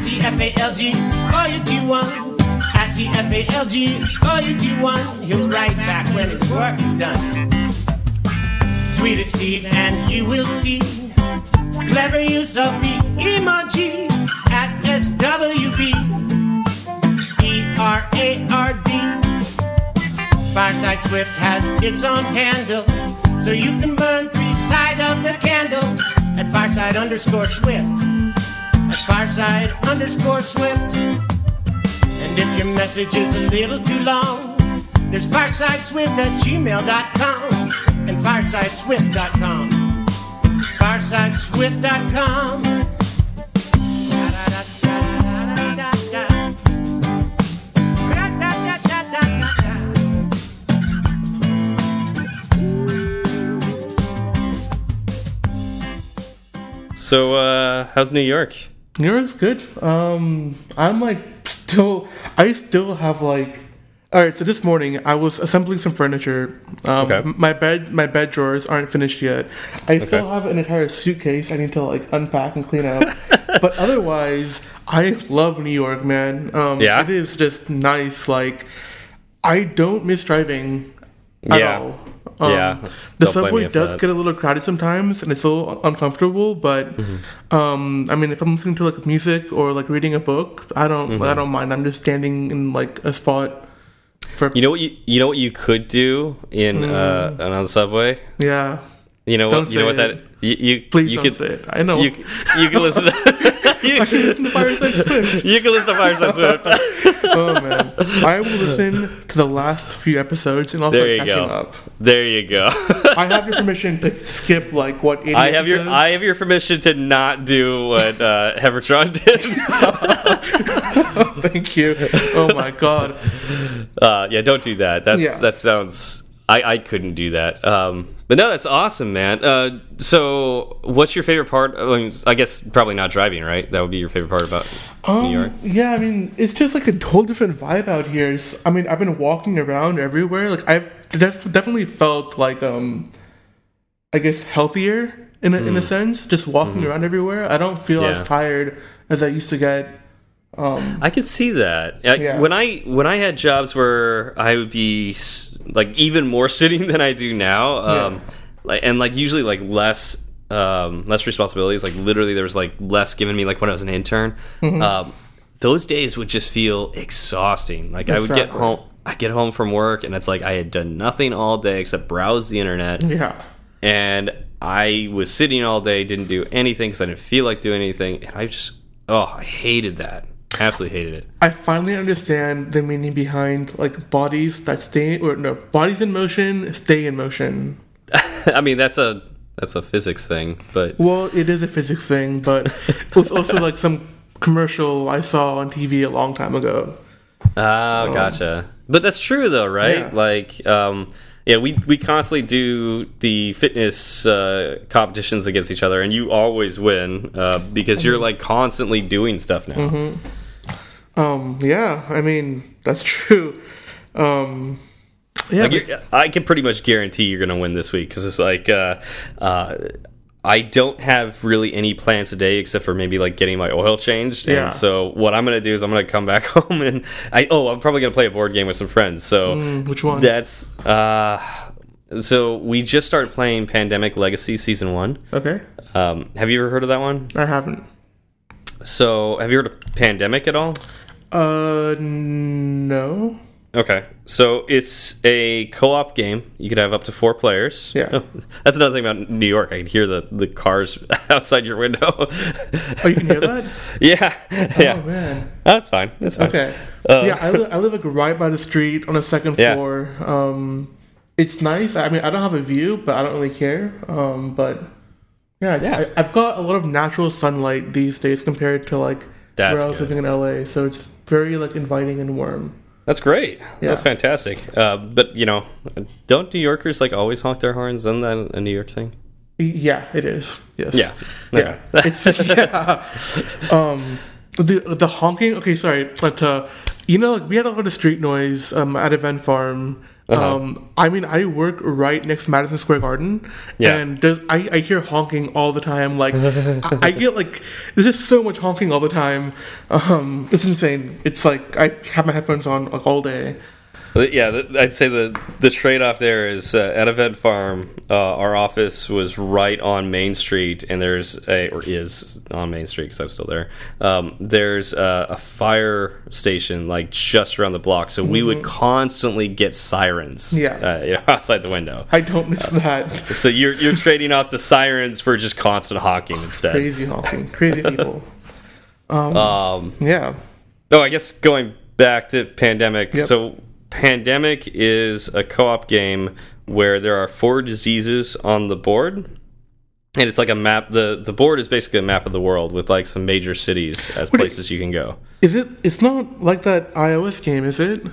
TFALG, or you do one. At TFALG, or you do one. He'll write back when his work is done. Tweet at Steve and you will see clever use of the emoji at SWB. E R A R D. Fireside Swift has its own handle, so you can burn three sides of the candle at Fireside underscore Swift. Fireside underscore Swift. And if your message is a little too long, there's firesideswift at gmail.com and firesideswift.com. Firesideswift.com. So, uh, how's New York? New York's good. Um, I'm like still. I still have like. All right. So this morning I was assembling some furniture. Um, Okay. My bed, my bed drawers aren't finished yet. I still have an entire suitcase I need to like unpack and clean out. but otherwise, I love New York, man. Um, Yeah? It is just nice. Like, I don't miss driving at Yeah. all. Um, Yeah. The subway does that. get a little crowded sometimes, and it's a little uncomfortable. But Mm-hmm. um, I mean, if I'm listening to like music or like reading a book, I don't, Mm-hmm. I don't mind. I'm just standing in like a spot for You know what you you know what you could do in uh on the subway. yeah. You know Mm. Don't what you know what that you you, Please you don't could say it. I know. you you can listen to The Fireside Swift. you can listen to Fireside Swift. oh man, I will listen to the last few episodes and I'll There start you catching go. up. There you go. I have your permission to skip like what 80 I have your? I have your permission to not do what uh, Heffertron did. Thank you. Oh my god. Uh, yeah, don't do that. That's Yeah. that sounds. I I couldn't do that. Um, but no, that's awesome, man. Uh, so, what's your favorite part? I, mean, I guess probably not driving, right? That would be your favorite part about New York. Um, yeah, I mean, it's just like a whole different vibe out here. It's, I mean, I've been walking around everywhere. Like, I've def- definitely felt like, um, I guess, healthier in a, in a sense. Just walking around everywhere, I don't feel. Yeah. as tired as I used to get. Um, I could see that. I, Yeah. When I when I had jobs where I would be like even more sitting than I do now, um, Yeah. like and like usually like less um, less responsibilities. Like literally, there was like less given me like when I was an intern. Mm-hmm. Um, those days would just feel exhausting. Like I would get home. I get home from work and it's like I had done nothing all day except browse the internet, yeah. and I was sitting all day, didn't do anything because I didn't feel like doing anything, and I just oh, I hated that. Absolutely hated it. I finally understand the meaning behind like bodies that stay or no bodies in motion stay in motion. I mean, that's a that's a physics thing, but Well, it is a physics thing, but it was also like some commercial I saw on TV a long time ago. oh, gotcha. But that's true though, right? Yeah. Like, um, yeah, we we constantly do the fitness uh, competitions against each other, and you always win uh, because you're like constantly doing stuff now. Um, yeah, I mean that's true. Um, yeah, Like but- I can pretty much guarantee you're going to win this week because it's like uh, uh, I don't have really any plans today except for maybe like getting my oil changed. Yeah. And so what I'm going to do is I'm going to come back home and I oh I'm probably going to play a board game with some friends. So Mm, which one? That's uh, so we just started playing Pandemic Legacy season one. okay, Um, have you ever heard of that one? I haven't. So have you heard of Pandemic at all? Uh, no. Okay, so it's a co-op game. You could have up to four players. Yeah. that's another thing about New York. I can hear the the cars outside your window. Oh, you can hear that? yeah, yeah. Oh man. That's fine. That's fine. Okay. Uh, yeah, I, li- I live like right by the street on the second Yeah. floor. Um, it's nice. I mean, I don't have a view, but I don't really care. Um, but yeah, Yeah. I, I've got a lot of natural sunlight these days compared to like That's where I was good. living in LA. So it's very like inviting and warm. That's great. That's fantastic. Uh, but you know, don't New Yorkers like always honk their horns? Isn't that a New York thing? Yeah, it is. Yes. Yeah. Yeah. it's yeah. Um, the the honking. Okay, sorry, but uh, you know, we had a lot of street noise um, at Event Farm. Uh-huh. Um, I mean, I work right next to Madison Square Garden, Yeah. and there's I, I hear honking all the time. Like I, I get like there's just so much honking all the time. Um, it's insane. It's like I have my headphones on like all day. Yeah, I'd say the the trade off there is uh, at Event Farm, uh, our office was right on Main Street, and there's a or is on Main Street because I'm still there. Um, there's a, a fire station like just around the block, so we would constantly get sirens. Mm-hmm. Yeah. uh, you know, outside the window. I don't miss that. So you're you're trading off the sirens for just constant honking instead. Crazy honking, crazy people. Um, Yeah. Oh, I guess going back to Pandemic. Yep. So, Pandemic is a co op game where there are four diseases on the board. And it's like a map. The, the board is basically a map of the world with like some major cities as do- places you can go. Is it? It's not like that iOS game, is it?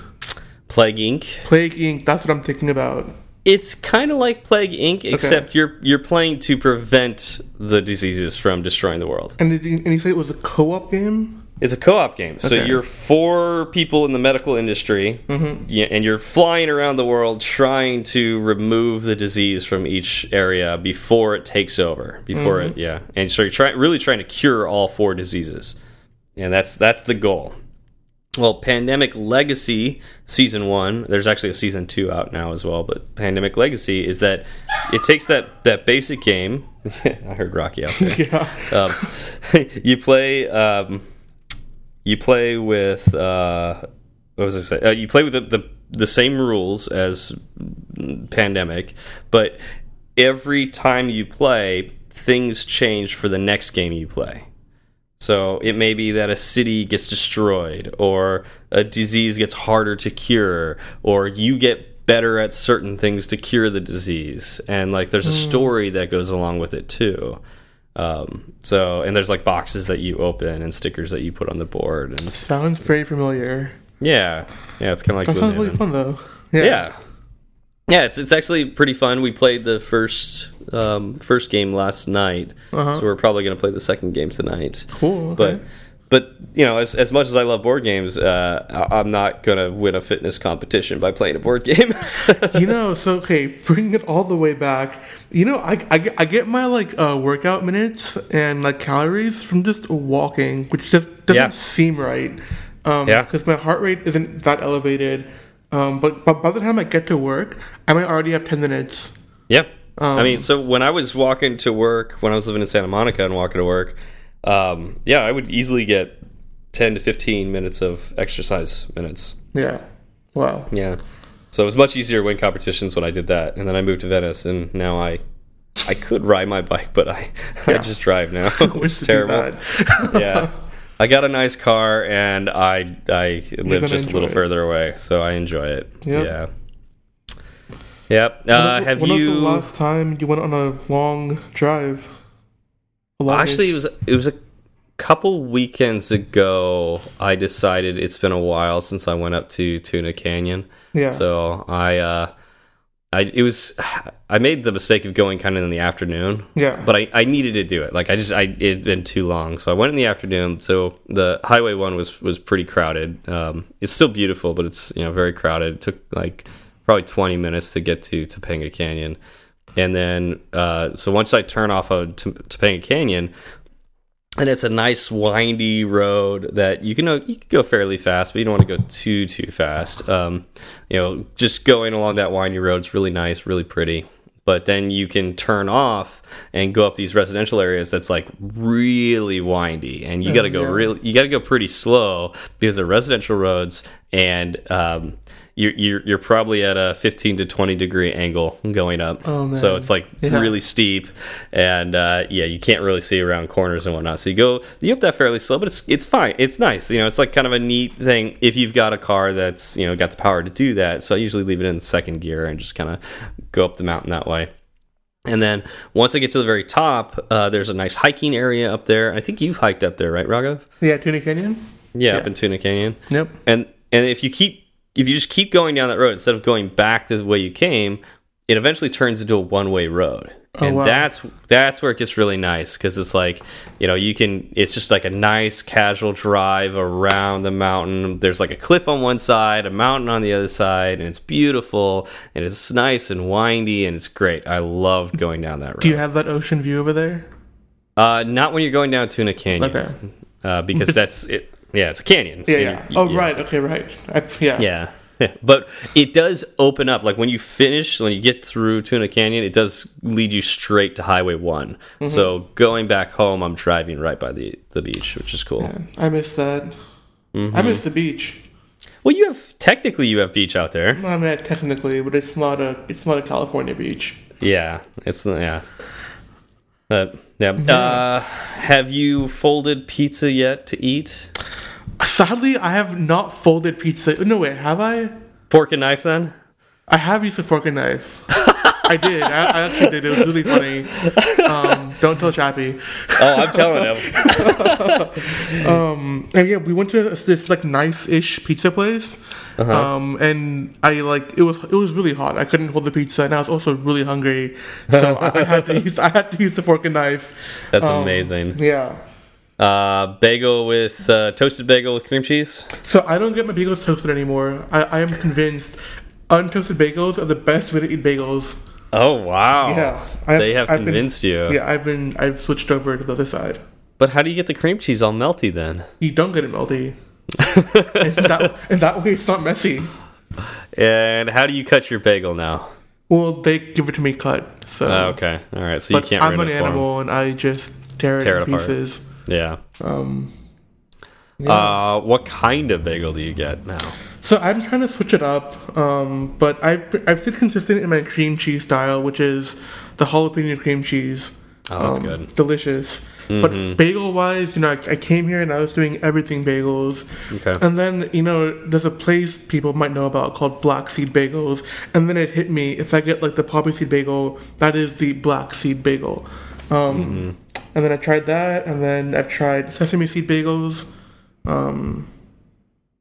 Plague Inc. Plague Inc. That's what I'm thinking about. It's kind of like Plague Inc., except you're you're playing to prevent the diseases from destroying the world. And did you, and you say it was a co-op game? It's a co-op game, so Okay. you're four people in the medical industry, yeah, and you're flying around the world trying to remove the disease from each area before it takes over. Before it, yeah, and so you're trying really trying to cure all four diseases, and that's that's the goal. Well, Pandemic Legacy season one. There's actually a season two out now as well. But Pandemic Legacy is that it takes that that basic game. I heard Rocky out there Yeah. um, you play um, you play with uh, what was I say? Uh, you play with the, the the same rules as Pandemic, but every time you play, things change for the next game you play. So it may be that a city gets destroyed, or a disease gets harder to cure, or you get better at certain things to cure the disease, and like there's a story that goes along with it too. Um, so and there's like boxes that you open and stickers that you put on the board, and Sounds very familiar. yeah, yeah, it's kind of like That sounds really fun though. Yeah. Yeah, it's it's actually pretty fun. We played the first um, first game last night, Uh-huh. so we're probably going to play the second game tonight. Cool. Okay. but you know, as as much as I love board games, uh, I- I'm not going to win a fitness competition by playing a board game. you know, so okay, bring it all the way back. You know, I, I, get- I get my like uh, workout minutes and like calories from just walking, which just doesn't Yeah. seem right. Um, Yeah. because my heart rate isn't that elevated. Um, but, but by the time I get to work, I might already have ten minutes. Yep. I Um, mean, so when I was walking to work, when I was living in Santa Monica and walking to work, um, yeah, I would easily get 10 to 15 minutes of exercise minutes. Yeah. Wow. Yeah. So it was much easier to win competitions when I did that. And then I moved to Venice and now I I could ride my bike, but I I just drive now. which is terrible. yeah. I got a nice car and I I live just a little it. further away, so I enjoy it. Yep. Yeah. Yep. When Uh, was have when you was the last time you went on a long drive? Actually, it was it was a couple weekends ago. I decided it's been a while since I went up to Tuna Canyon. yeah. So I, uh, I it was I made the mistake of going kind of in the afternoon. Yeah. But I, I needed to do it. Like I just I it'd been too long, so I went in the afternoon. So the highway one was was pretty crowded. Um, it's still beautiful, but it's you know very crowded. It took like probably twenty minutes to get to Topanga Canyon. And then, uh, so once I turn off of Topanga Canyon, and it's a nice windy road that you can you can go fairly fast, but you don't want to go too too fast. Um, you know, just going along that windy road is really nice, really pretty. But then you can turn off and go up these residential areas that's like really windy, and you got to go yeah. real. You got to go pretty slow because they're residential roads, and um, you're, you're you're probably at a 15 to 20 degree angle going up. Oh, So it's like Yeah. really steep, and uh, yeah, you can't really see around corners and whatnot. So you go you up that fairly slow, but it's it's fine. It's nice. You know, it's like kind of a neat thing if you've got a car that's you know got the power to do that. So I usually leave it in second gear and just kind of go up the mountain that way. And then once I get to the very top, uh, there's a nice hiking area up there. I think you've hiked up there, right, Raghav? yeah, Tuna Canyon. Yeah, up in Tuna Canyon. Yep. And and if you keep if you just keep going down that road instead of going back the way you came, it eventually turns into a one way road. Oh, and wow. that's that's where it gets really nice because it's like you know you can it's just like a nice casual drive around the mountain. There's like a cliff on one side, a mountain on the other side, and it's beautiful and it's nice and windy and it's great. I love going down that road. Do you have that ocean view over there? uh, not when you're going down Tuna Canyon, Okay. uh, because that's it. Yeah, it's a canyon. Yeah, yeah. you- Oh, yeah. right. Okay, right. I, yeah. Yeah. Yeah. But it does open up. Like when you finish, when you get through Tuna Canyon, it does lead you straight to Highway one Mm-hmm. So going back home, I'm driving right by the, the beach, which is cool. I miss that. Mm-hmm. I miss the beach. Well, you have technically you have beach out there. I mean, technically, but it's not a it's not a California beach. Yeah, it's yeah. But yeah. Uh, have you folded pizza yet to eat? Sadly, I have not folded pizza. No wait, have I? Fork and knife then? I have used a fork and knife. I did. I, I actually did. It was really funny. Um, Don't tell Chappie. Oh, I'm telling him. And yeah, we went to this, this like nice-ish pizza place. Uh-huh. Um, and I like it was it was really hot. I couldn't hold the pizza, and I was also really hungry, so I, I had to use I had to use the fork and knife. That's Um, amazing. Yeah. Uh, bagel with uh, toasted bagel with cream cheese. So I don't get my bagels toasted anymore. I, I am convinced untoasted bagels are the best way to eat bagels. Oh wow! Yeah, I've- they have I've been- convinced you. Yeah, I've been I've switched over to the other side. But how do you get the cream cheese all melty then? You don't get it melty. and, that, and that way it's not messy. And how do you cut your bagel now? Well, they give it to me cut. So Oh, okay, all right. So you can't. I'm an it for 'em. animal and I just tear it Tear in it apart. pieces. Yeah. Um, yeah. Uh, what kind of bagel do you get now? So I'm trying to switch it up, um, but I've I've stayed consistent in my cream cheese style, which is the jalapeno cream cheese. Oh, that's Um, good. Mm-hmm. Delicious. But bagel wise, you know, I, I came here and I was doing everything bagels. Okay. And then, you know, there's a place people might know about called black seed bagels. And then it hit me if I get like the poppy seed bagel, that is the black seed bagel. Um, Mm-hmm. And then I tried that, and then I've tried sesame seed bagels. Um,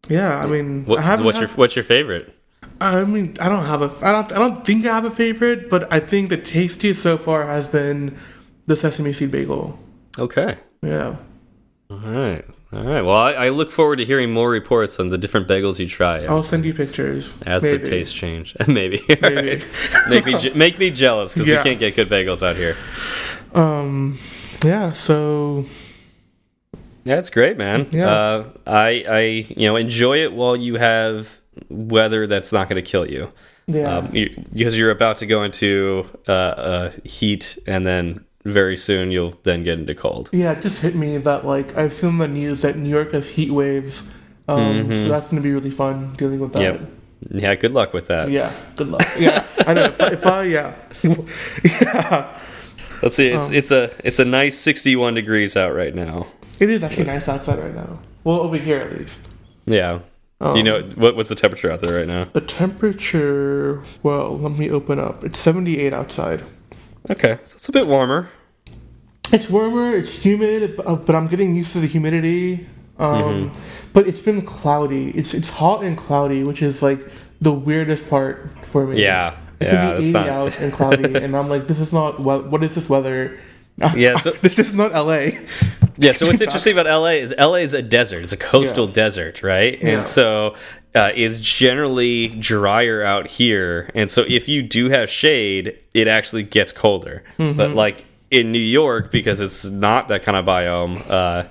yeah, I mean, What, I what's had- your What's your favorite? I mean, I don't have a, I don't, I don't think I have a favorite, but I think the tastiest so far has been the sesame seed bagel. Okay. Yeah. All right. All right. Well, I, I look forward to hearing more reports on the different bagels you try I'll send you pictures. as Maybe. the taste change. Maybe. Maybe. make me make me jealous because Yeah. we can't get good bagels out here. Um, yeah. So that's great, man. Yeah. Uh, I I you know enjoy it while you have weather that's not going to kill you. yeah, Um, you, because you're about to go into uh, uh, heat, and then very soon you'll then get into cold. yeah. It just hit me that like I've seen the news that New York has heat waves. Um, so that's gonna be really fun dealing with that. Yep. Yeah. Good luck with that. Yeah. Good luck. Yeah. I know. If I, if I yeah. yeah. Let's see. It's it's a it's a nice 61 degrees out right now. It is actually nice outside right now. Well, over here at least. Yeah. Do you Um, know what what's the temperature out there right now? The temperature. Well, let me open up. It's 78 outside. Okay, so it's a bit warmer. It's warmer, it's humid, but, uh, but I'm getting used to the humidity. Um, Mm-hmm. But it's been cloudy. It's it's hot and cloudy, which is like the weirdest part for me. Yeah, it yeah, that's be 80 not- out and cloudy, and I'm like, this is not. What is this weather? Yeah, so- this is not LA. Yeah. So what's interesting about LA is LA is a desert. It's a coastal Yeah. desert, right? Yeah. And so uh, it's generally drier out here. And so if you do have shade, it actually gets colder. Mm-hmm. But like in New York, because it's not that kind of biome. Uh,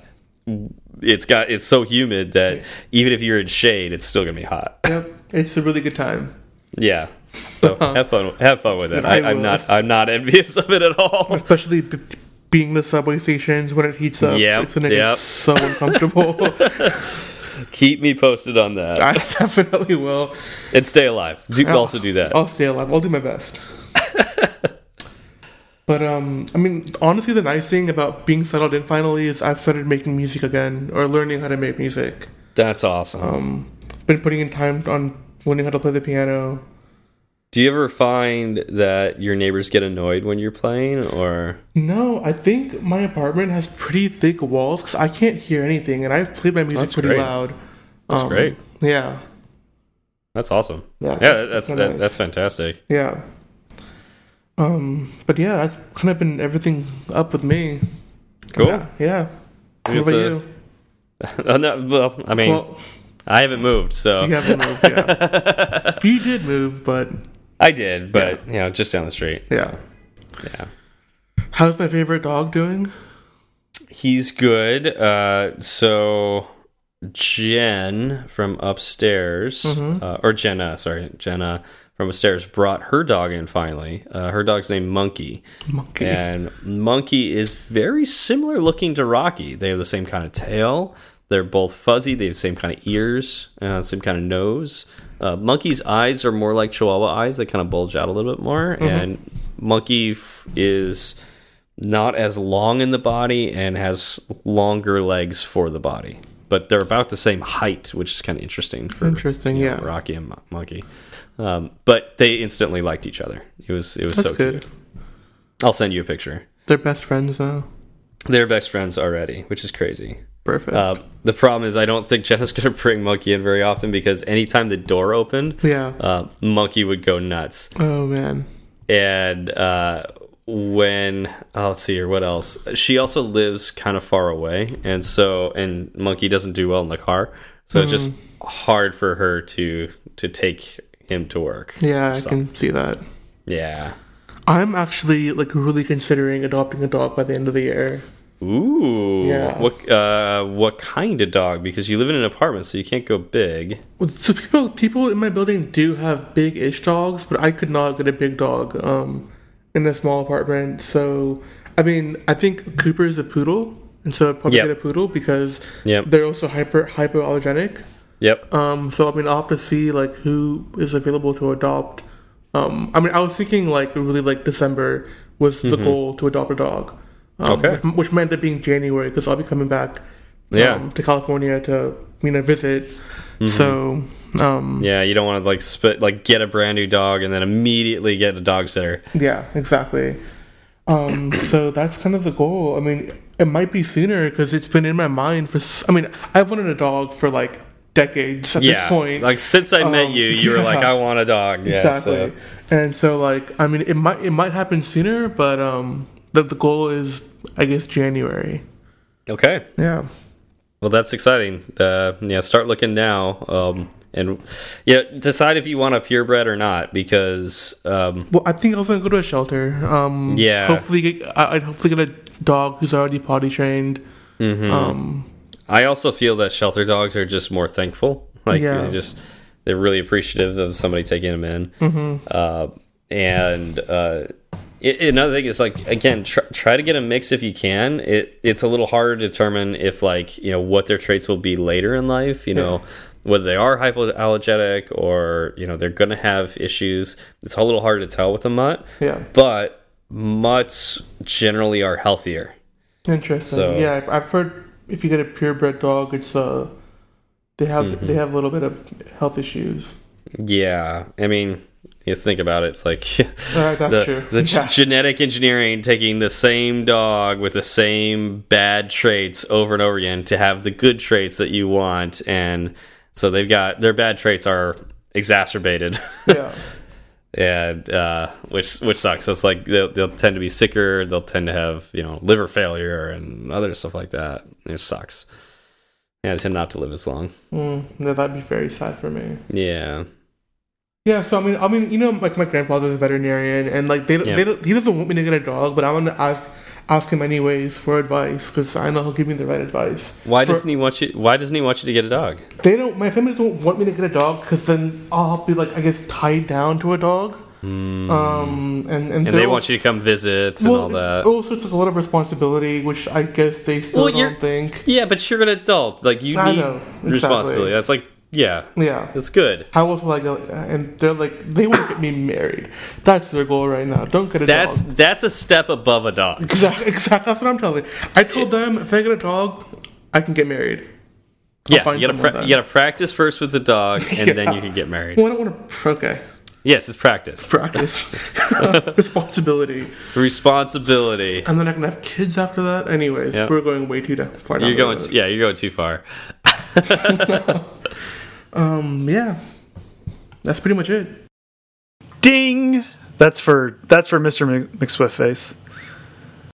it's got it's so humid that even if you're in shade, it's still gonna be hot. Yep, it's a really good time. Yeah. So have fun. Have fun with it. I I'm not. I'm not envious of it at all. Especially b- being the subway stations when it heats up. Yeah, it's yep. so uncomfortable. Keep me posted on that I definitely will. and stay alive. Do I'll- also do that. I'll stay alive. I'll do my best. but um, I mean, honestly, the nice thing about being settled in finally is I've started making music again or learning how to make music. That's awesome. Um, been putting in time on learning how to play the piano. do you ever find that your neighbors get annoyed when you're playing, or No, I think my apartment has pretty thick walls because I can't hear anything, and I've played my music That's pretty great. loud. That's Um, great. Yeah, That's awesome. Yeah, Yeah, it's- that's that, nice. that's fantastic. yeah. Um, but yeah, that's kind of been everything up with me. Cool. Yeah. yeah. What about a- you? Uh, no, well, I mean, Well, I haven't moved, so you haven't moved. Yeah. you did move, but I did, but you know, just down the street. yeah. Yeah. How's my favorite dog doing? He's good. Uh, so Jen from upstairs, uh, or Jenna, sorry, Jenna from upstairs brought her dog in finally. Uh, her dog's named Monkey. Monkey. And Monkey is very similar looking to Rocky. They have the same kind of tail. They're both fuzzy. They have the same kind of ears, uh, same kind of nose. Uh, Monkey's eyes are more like Chihuahua eyes. They kind of bulge out a little bit more. And Monkey f- is not as long in the body and has longer legs for the body. But they're about the same height, which is kind of interesting. For, Interesting, you know, yeah. Rocky and Mo- Monkey. Um, but they instantly liked each other. It was it was That's so good. cute. I'll send you a picture. They're best friends though. They're best friends already, which is crazy. Perfect. Uh, the problem is, I don't think Jenna's going to bring Monkey in very often because anytime the door opened, yeah. uh, Monkey would go nuts. oh man. And uh, when oh, let's see here, what else? She also lives kind of far away, and so and Monkey doesn't do well in the car, so it's just hard for her to to take him to work. Yeah, I can see that. Yeah. I'm actually like really considering adopting a dog by the end of the year. Ooh. Yeah. What uh what kind of dog? Because you live in an apartment, so you can't go big. So people people in my building do have big-ish dogs, but I could not get a big dog um, in a small apartment. So I mean, I think Cooper is a poodle, and so I'd probably Yep. get a poodle because Yep. they're also hyper hypoallergenic. Yep. Um, so I mean, I'll have to see like who is available to adopt. Um, I mean, I was thinking like really like December was the goal to adopt a dog. Um. Okay. which, might end up being January because I'll be coming back. Yeah. Um, to California to you know visit. Mm-hmm. So um, Yeah, you don't want to like spit like get a brand new dog and then immediately get a dog sitter. Yeah, exactly. Um, so that's kind of the goal. I mean, it might be sooner because it's been in my mind for. I mean, I've wanted a dog for like decades at yeah. this point. Like since I met Um, you, you were like. I want a dog. Yeah, exactly. so- And so, like, I mean, it might it might happen sooner, but um, the the goal is, I guess, January. Okay. Yeah. Well, that's exciting. Uh, yeah, start looking now. Um, and yeah, decide if you want a purebred or not because um, Well, I think I was gonna go to a shelter. Um, Yeah. Hopefully, I'd hopefully get a dog who's already potty trained. Mm-hmm. Um, I also feel that shelter dogs are just more thankful. Like Yeah. they just they're really appreciative of somebody taking them in. Mm-hmm. Uh, and uh, i another thing is like again, try, try to get a mix if you can. It it's a little harder to determine if like you know what their traits will be later in life. You know. Whether they are hypoallergenic or you know they're going to have issues, it's a little hard to tell with a mutt. yeah. But mutts generally are healthier. Interesting. So- yeah, I've- heard if you get a purebred dog, it's uh, they have Mm-hmm. they have a little bit of health issues. Yeah, I mean, you think about it, it's like that's the, true. the Yeah. genetic engineering taking the same dog with the same bad traits over and over again to have the good traits that you want, and so they've got their bad traits are exacerbated, Yeah. and uh, which which sucks. So it's like they'll, they'll tend to be sicker, they'll tend to have you know liver failure and other stuff like that. It sucks. Yeah, they tend not to live as long. Mm, that'd be very sad for me. Yeah. Yeah, so I mean, I mean, you know, like my grandfather's a veterinarian, and like they, Yeah. they don't, he doesn't want me to get a dog, but I'm gonna ask ask him anyways for advice because I know he'll give me the right advice. Why For- doesn't he want you? Why doesn't he want you to get a dog? They don't. My family doesn't want me to get a dog because then I'll be like, I guess, tied down to a dog. Um, and and, and they want you to come visit and all that. Also, it's like a lot of responsibility, which I guess they still Well, don't think. Yeah, but you're an adult. Like you I need know, exactly. responsibility. That's like yeah, Yeah. It's good. How else will I go? And they're like, they want to get me married. That's their goal right now. Don't get a That's dog. that's a step above a dog. Exactly, exactly. That's what I'm telling. I told them if I get a dog, I can get married. I'll Yeah, you gotta you gotta practice first with the dog, and then you can get married. Well, I don't want to. Okay, Yes, it's practice, practice responsibility, responsibility. and then I can have kids after that. Anyways, Yeah. we're going way too far. You're going, yeah, you're going too far. Um, yeah, that's pretty much it. Ding. That's for that's for Mr. Mc- McSwiftface.